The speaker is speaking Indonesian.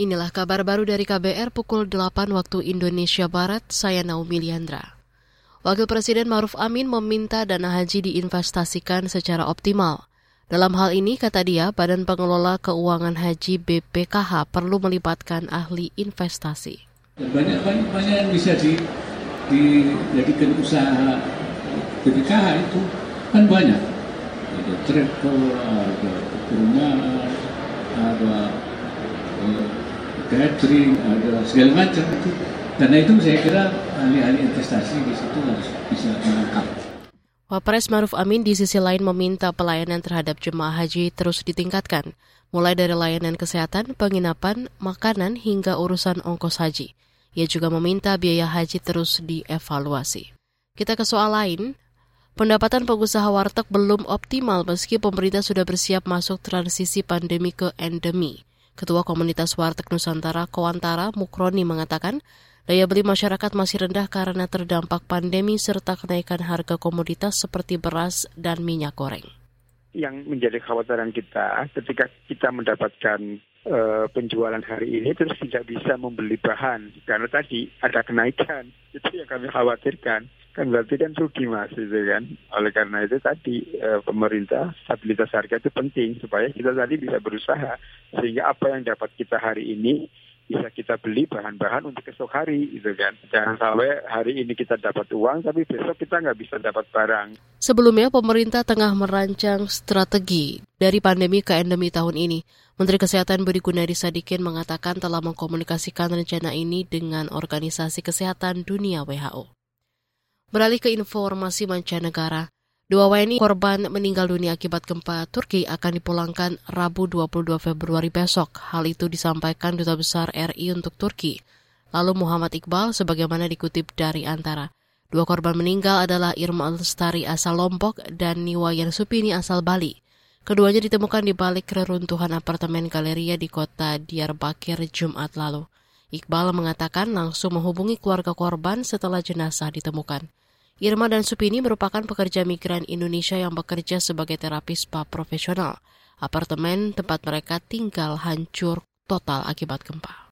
Inilah kabar baru dari KBR pukul 8 waktu Indonesia Barat, saya Naomi Liandra. Wakil Presiden Maruf Amin meminta dana haji diinvestasikan secara optimal. Dalam hal ini, kata dia, Badan Pengelola Keuangan Haji BPKH perlu melibatkan ahli investasi. Banyak, banyak, yang bisa di, dijadikan usaha BPKH itu kan banyak. Ada travel, ada perumahan, ada catering, ada segala macam itu. Karena itu saya kira ahli-ahli investasi di situ harus bisa menangkap. Wapres Maruf Amin di sisi lain meminta pelayanan terhadap jemaah haji terus ditingkatkan, mulai dari layanan kesehatan, penginapan, makanan, hingga urusan ongkos haji. Ia juga meminta biaya haji terus dievaluasi. Kita ke soal lain, pendapatan pengusaha warteg belum optimal meski pemerintah sudah bersiap masuk transisi pandemi ke endemi. Ketua Komunitas Warteg Nusantara Kowantara Mukroni mengatakan, daya beli masyarakat masih rendah karena terdampak pandemi serta kenaikan harga komoditas seperti beras dan minyak goreng. Yang menjadi kekhawatiran kita ketika kita mendapatkan uh, penjualan hari ini terus tidak bisa membeli bahan. Karena tadi ada kenaikan. Itu yang kami khawatirkan kan berarti kan rugi mas itu kan oleh karena itu tadi e, pemerintah stabilitas harga itu penting supaya kita tadi bisa berusaha sehingga apa yang dapat kita hari ini bisa kita beli bahan-bahan untuk esok hari gitu kan. Jangan sampai hari ini kita dapat uang tapi besok kita nggak bisa dapat barang. Sebelumnya pemerintah tengah merancang strategi dari pandemi ke endemi tahun ini. Menteri Kesehatan Budi Gunadi Sadikin mengatakan telah mengkomunikasikan rencana ini dengan Organisasi Kesehatan Dunia WHO. Beralih ke informasi mancanegara, dua WNI korban meninggal dunia akibat gempa Turki akan dipulangkan Rabu 22 Februari besok. Hal itu disampaikan Duta Besar RI untuk Turki. Lalu Muhammad Iqbal sebagaimana dikutip dari antara. Dua korban meninggal adalah Irma Lestari asal Lombok dan Niwayan Supini asal Bali. Keduanya ditemukan di balik reruntuhan apartemen galeria di kota Diyarbakir Jumat lalu. Iqbal mengatakan langsung menghubungi keluarga korban setelah jenazah ditemukan. Irma dan Supini merupakan pekerja migran Indonesia yang bekerja sebagai terapis spa profesional. Apartemen tempat mereka tinggal hancur total akibat gempa.